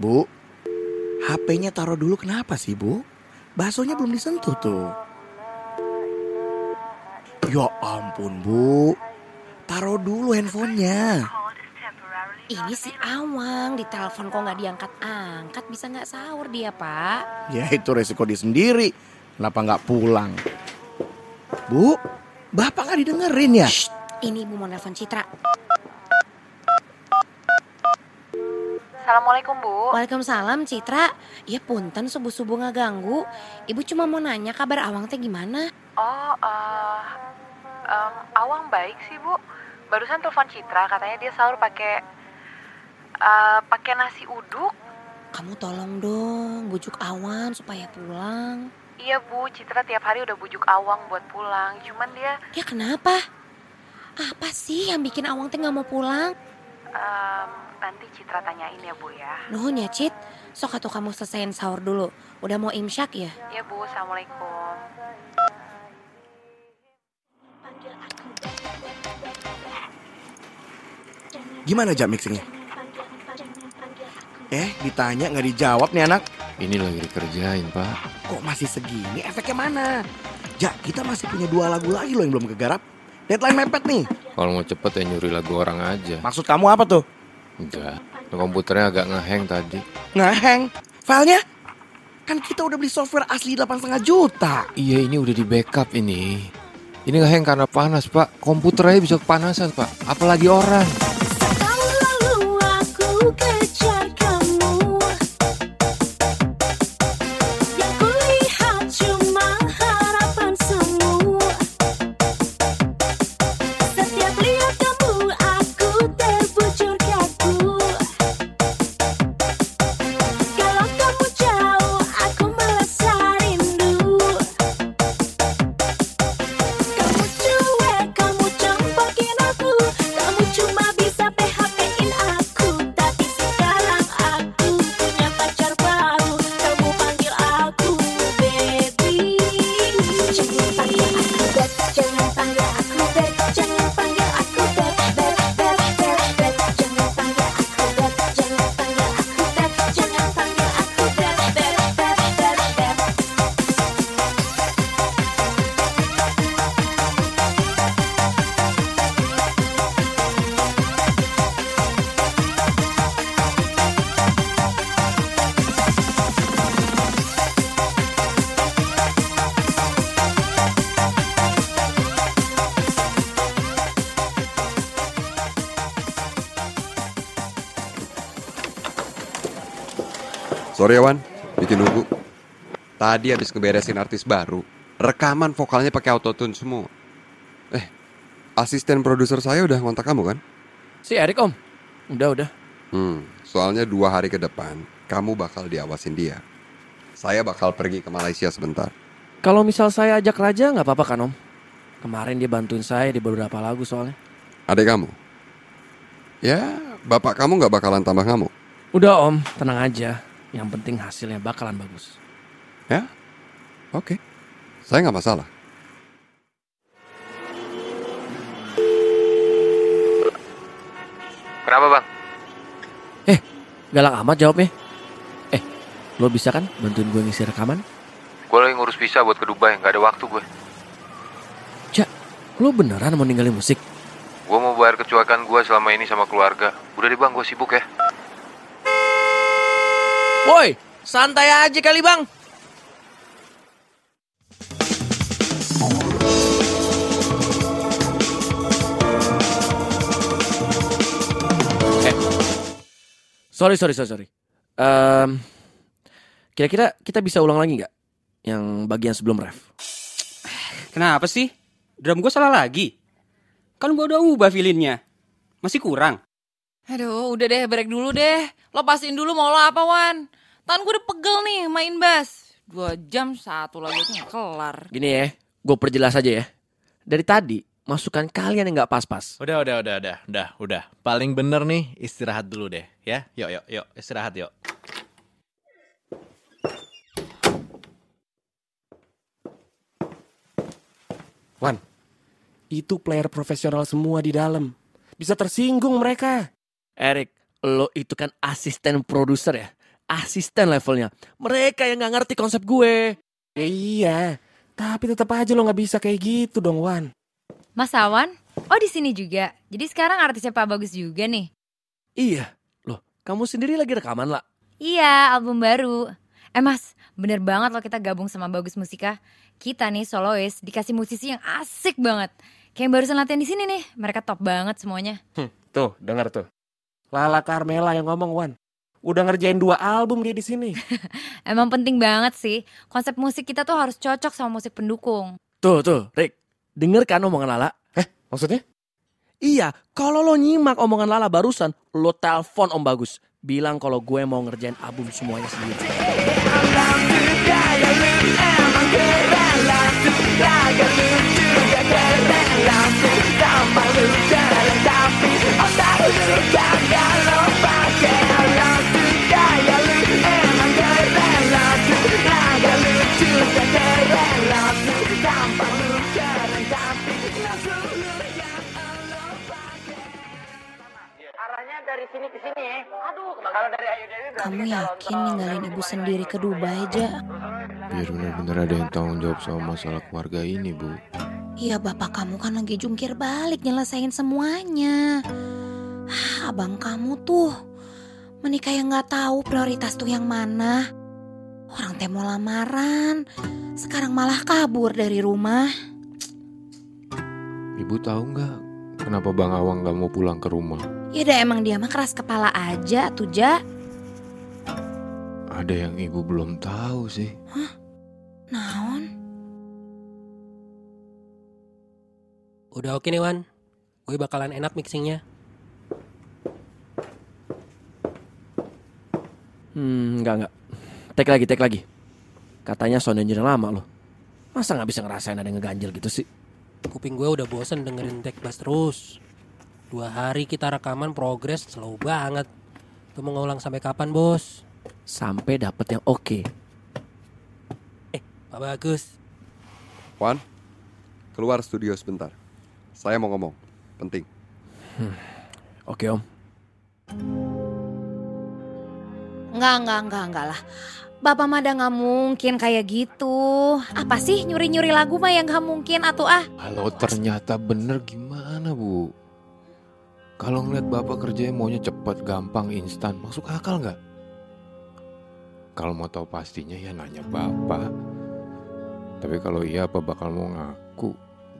Bu, HP-nya taruh dulu kenapa sih, Bu? Baksonya belum disentuh tuh. Ya ampun, Bu. Taruh dulu handphonenya. Ini si Awang di telepon kok nggak diangkat-angkat bisa nggak sahur dia pak? Ya itu resiko dia sendiri. Kenapa nggak pulang? Bu, Bapak nggak didengerin ya? Shh, ini ibu mau nelfon Citra. Assalamualaikum Bu. Waalaikumsalam Citra. Ya punten subuh-subuh nggak ganggu. Ibu cuma mau nanya kabar Awang teh gimana? Oh, uh, um, Awang baik sih Bu. Barusan telepon Citra katanya dia sahur pakai uh, pakai nasi uduk. Kamu tolong dong bujuk Awang supaya pulang. Iya Bu, Citra tiap hari udah bujuk Awang buat pulang. Cuman dia Ya kenapa? Apa sih yang bikin Awang teh nggak mau pulang? um, nanti Citra tanyain ya Bu ya. Nuhun ya Cit, sok atuh kamu selesaiin sahur dulu. Udah mau imsyak ya? Iya Bu, Assalamualaikum. Gimana aja mixingnya? Eh, ditanya nggak dijawab nih anak. Ini lagi dikerjain, Pak. Kok masih segini? Efeknya mana? Ja, kita masih punya dua lagu lagi loh yang belum kegarap. Deadline mepet nih. Kalau mau cepet ya nyuri lagu orang aja. Maksud kamu apa tuh? Enggak. Komputernya agak ngeheng tadi. Ngeheng. Filenya? Kan kita udah beli software asli 8,5 juta. Iya, ini udah di backup ini. Ini ngeheng karena panas, Pak. Komputer aja bisa kepanasan, Pak. Apalagi orang. Sorry ya Wan, bikin nunggu. Tadi habis ngeberesin artis baru, rekaman vokalnya pakai autotune semua. Eh, asisten produser saya udah ngontak kamu kan? Si Erik om, udah udah. Hmm, soalnya dua hari ke depan, kamu bakal diawasin dia. Saya bakal pergi ke Malaysia sebentar. Kalau misal saya ajak Raja nggak apa-apa kan om? Kemarin dia bantuin saya di beberapa lagu soalnya. Adek kamu? Ya, bapak kamu nggak bakalan tambah kamu. Udah om, tenang aja. Yang penting hasilnya bakalan bagus. Ya, oke. Saya nggak masalah. Kenapa, Bang? Galak amat jawabnya. Eh, lo bisa kan bantuin gue ngisi rekaman? Gue lagi ngurus visa buat ke Dubai, nggak ada waktu gue. Cak, lo beneran mau ninggalin musik? Gue mau bayar kecuakan gue selama ini sama keluarga. Udah deh bang, gue sibuk ya. Woi, santai aja kali bang. Eh, sorry sorry sorry sorry. Em, kira-kira kita bisa ulang lagi nggak? Yang bagian sebelum ref. Kenapa sih? Drum gue salah lagi. Kan gue udah ubah feelingnya. Masih kurang. Aduh, udah deh, break dulu deh. Lo pastiin dulu mau lo apa, Wan. Tangan gue udah pegel nih main bass. Dua jam, satu lagu aja nggak kelar. Gini ya, gue perjelas aja ya. Dari tadi, masukan kalian yang nggak pas-pas. Udah, udah, udah, udah, udah, udah. Paling bener nih istirahat dulu deh, ya. Yuk, yuk, yuk, istirahat yuk. Wan, itu player profesional semua di dalam. Bisa tersinggung mereka. Erik, lo itu kan asisten produser ya. asisten levelnya. Mereka yang nggak ngerti konsep gue. Ya iya, tapi tetap aja lo nggak bisa kayak gitu dong, Wan. Mas Awan? Oh di sini juga. Jadi sekarang artisnya Pak Bagus juga nih. Iya. Loh, kamu sendiri lagi rekaman lah. Iya, album baru. Eh Mas, bener banget loh kita gabung sama Bagus Musika. Kita nih solois dikasih musisi yang asik banget. Kayak yang barusan latihan di sini nih. Mereka top banget semuanya. Hm, tuh, dengar tuh. Lala Carmela yang ngomong, Wan. Udah ngerjain dua album dia di sini. Emang penting banget sih. Konsep musik kita tuh harus cocok sama musik pendukung. Tuh, tuh, Rick. Denger kan omongan Lala? Eh, maksudnya? Iya, kalau lo nyimak omongan Lala barusan, lo telepon Om Bagus. Bilang kalau gue mau ngerjain album semuanya sendiri. Kamu yakin ninggalin ibu sendiri ke Dubai aja? Biar benar-benar ada yang tanggung jawab sama masalah keluarga ini, Bu. Iya bapak kamu kan lagi jungkir balik nyelesain semuanya. Abang kamu tuh menikah yang nggak tahu prioritas tuh yang mana. Orang teh mau lamaran, sekarang malah kabur dari rumah. Ibu tahu nggak kenapa Bang Awang nggak mau pulang ke rumah? Ya udah emang dia mah keras kepala aja tuh Ja. Ada yang ibu belum tahu sih. Naon? Udah oke nih Wan. Gue bakalan enak mixingnya. Hmm, enggak, enggak. Take lagi, take lagi. Katanya sound engineer lama loh. Masa nggak bisa ngerasain ada yang ngeganjel gitu sih? Kuping gue udah bosen dengerin take bass terus. Dua hari kita rekaman progres slow banget. Tuh mau ngulang sampai kapan bos? Sampai dapet yang oke. Pak Bagus. Wan, keluar studio sebentar. Saya mau ngomong, penting. Oke om. Enggak, enggak, enggak, enggak lah. Bapak mah nggak mungkin kayak gitu. Apa sih nyuri-nyuri lagu mah yang nggak mungkin atau ah? Kalau ternyata bener gimana, Bu? Kalau ngeliat bapak kerjanya maunya cepat, gampang, instan, masuk akal nggak? Kalau mau tahu pastinya ya nanya bapak. Tapi kalau iya apa bakal mau ngaku?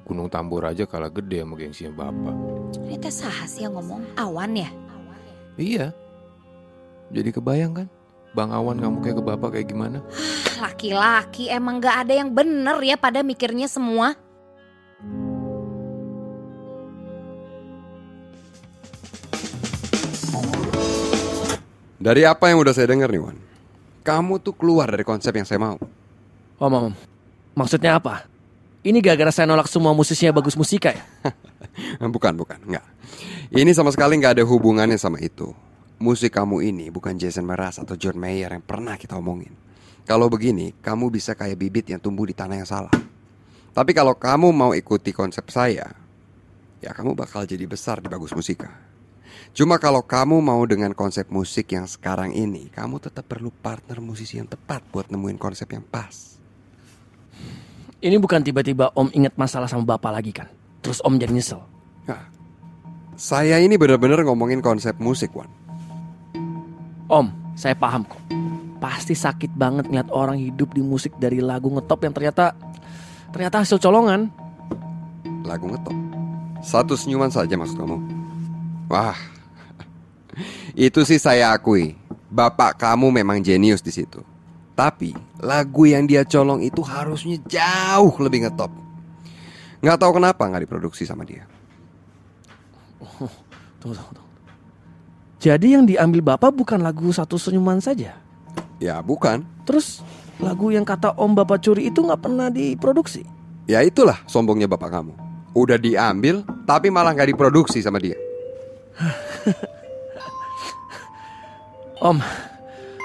Gunung Tambur aja kalah gede sama gengsinya bapak. Ini teh saha sih yang ngomong? Awan ya? Iya. Jadi kebayang kan? Bang Awan kamu kayak ke bapak kayak gimana? Laki-laki emang nggak ada yang bener ya pada mikirnya semua. Dari apa yang udah saya dengar nih Wan, kamu tuh keluar dari konsep yang saya mau. Om, om, om. Maksudnya apa? Ini gara-gara saya nolak semua musisinya bagus musika ya? bukan, bukan, enggak. Ini sama sekali nggak ada hubungannya sama itu. Musik kamu ini bukan Jason Mraz atau John Mayer yang pernah kita omongin. Kalau begini, kamu bisa kayak bibit yang tumbuh di tanah yang salah. Tapi kalau kamu mau ikuti konsep saya, ya kamu bakal jadi besar di bagus musika. Cuma kalau kamu mau dengan konsep musik yang sekarang ini, kamu tetap perlu partner musisi yang tepat buat nemuin konsep yang pas. Ini bukan tiba-tiba om inget masalah sama bapak lagi kan? Terus om jadi nyesel. Saya ini benar-benar ngomongin konsep musik, Wan. Om, saya paham kok. Pasti sakit banget ngeliat orang hidup di musik dari lagu ngetop yang ternyata ternyata hasil colongan. Lagu ngetop. Satu senyuman saja maksud kamu. Wah. Itu sih saya akui. Bapak kamu memang jenius di situ. Tapi lagu yang dia colong itu harusnya jauh lebih ngetop. Nggak tahu kenapa nggak diproduksi sama dia. Tunggu, tunggu, tunggu. Jadi yang diambil bapak bukan lagu satu senyuman saja. Ya bukan. Terus lagu yang kata om bapak curi itu nggak pernah diproduksi. Ya itulah sombongnya bapak kamu. Udah diambil tapi malah nggak diproduksi sama dia. Om,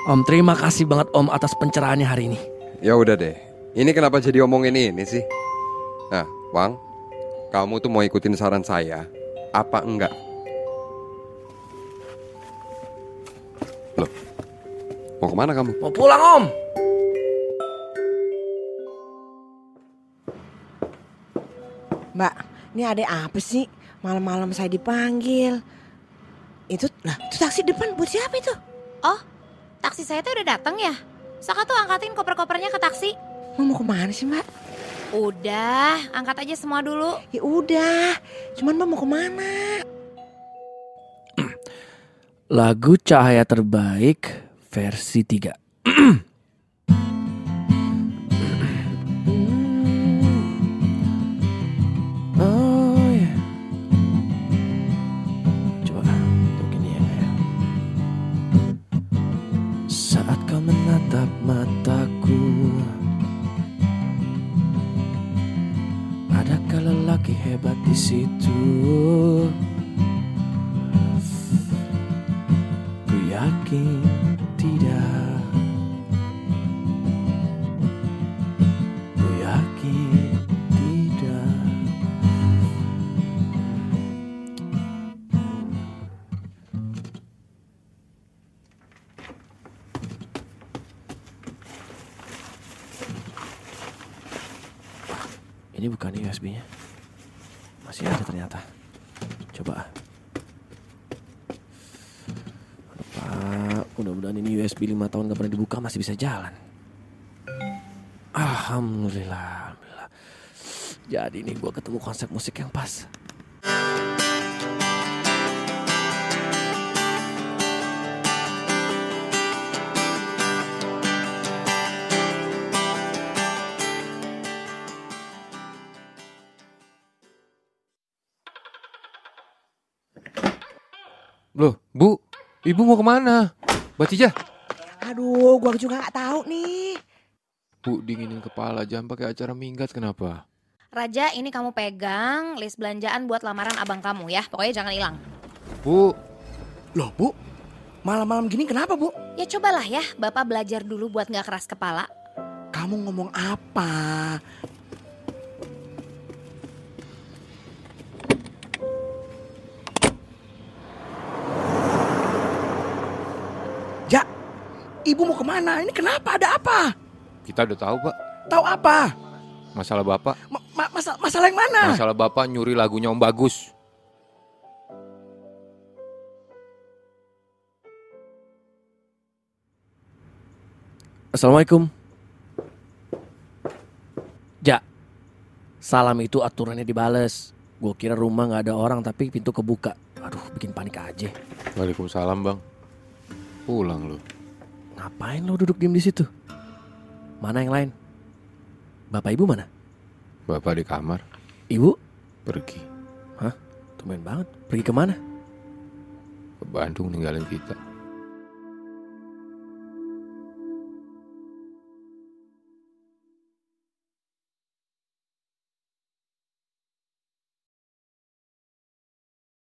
om terima kasih banget om atas pencerahannya hari ini. Ya udah deh. Ini kenapa jadi omongin ini sih? Nah, Wang, kamu tuh mau ikutin saran saya apa enggak? Loh, Mau ke mana kamu? Mau pulang om. Mbak, ini ada apa sih? Malam-malam saya dipanggil. Itu, lah, itu taksi depan buat siapa itu? Oh, taksi saya tuh udah datang ya? Saka tuh angkatin koper-kopernya ke taksi. Mau, mau ke mana sih mbak? Udah, angkat aja semua dulu. Ya udah, cuman mbak mau ke mana? Lagu Cahaya Terbaik versi 3. Oh ya. Coba begini ya. hebat di situ? Yakin tidak. Ku yakin tidak Ini bukan USB-nya Masih ada ternyata. Coba. Aduh, Pak, mudah-mudahan ini USB 5 tahun gak pernah dibuka masih bisa jalan. Alhamdulillah, alhamdulillah. Jadi ini gue ketemu konsep musik yang pas. Loh, Bu, Ibu mau ke mana? Mbak Cija? Aduh, gua juga nggak tahu nih. Bu, dinginin kepala, jangan pakai acara minggat kenapa? Raja, ini kamu pegang list belanjaan buat lamaran abang kamu ya. Pokoknya jangan hilang. Bu, Loh bu, malam-malam gini kenapa bu? Ya cobalah ya, Bapak belajar dulu buat nggak keras kepala. Kamu ngomong apa? Ibu mau ke mana? Ini kenapa? Ada apa? kita udah tahu, Pak. Tahu apa? Masalah Bapak. Ma- ma- masa- masalah yang mana? Masalah Bapak nyuri lagunya Om Bagus. Assalamualaikum. Ja, salam itu aturannya dibales. Gue kira rumah nggak ada orang tapi pintu kebuka. Aduh, bikin panik aja. Waalaikumsalam, Bang. Pulang lu. Ngapain lo duduk diem di situ? Mana yang lain? Bapak ibu mana? Bapak di kamar. Ibu? Pergi. Hah? Tumben banget. Pergi ke mana? Ke Bandung ninggalin kita.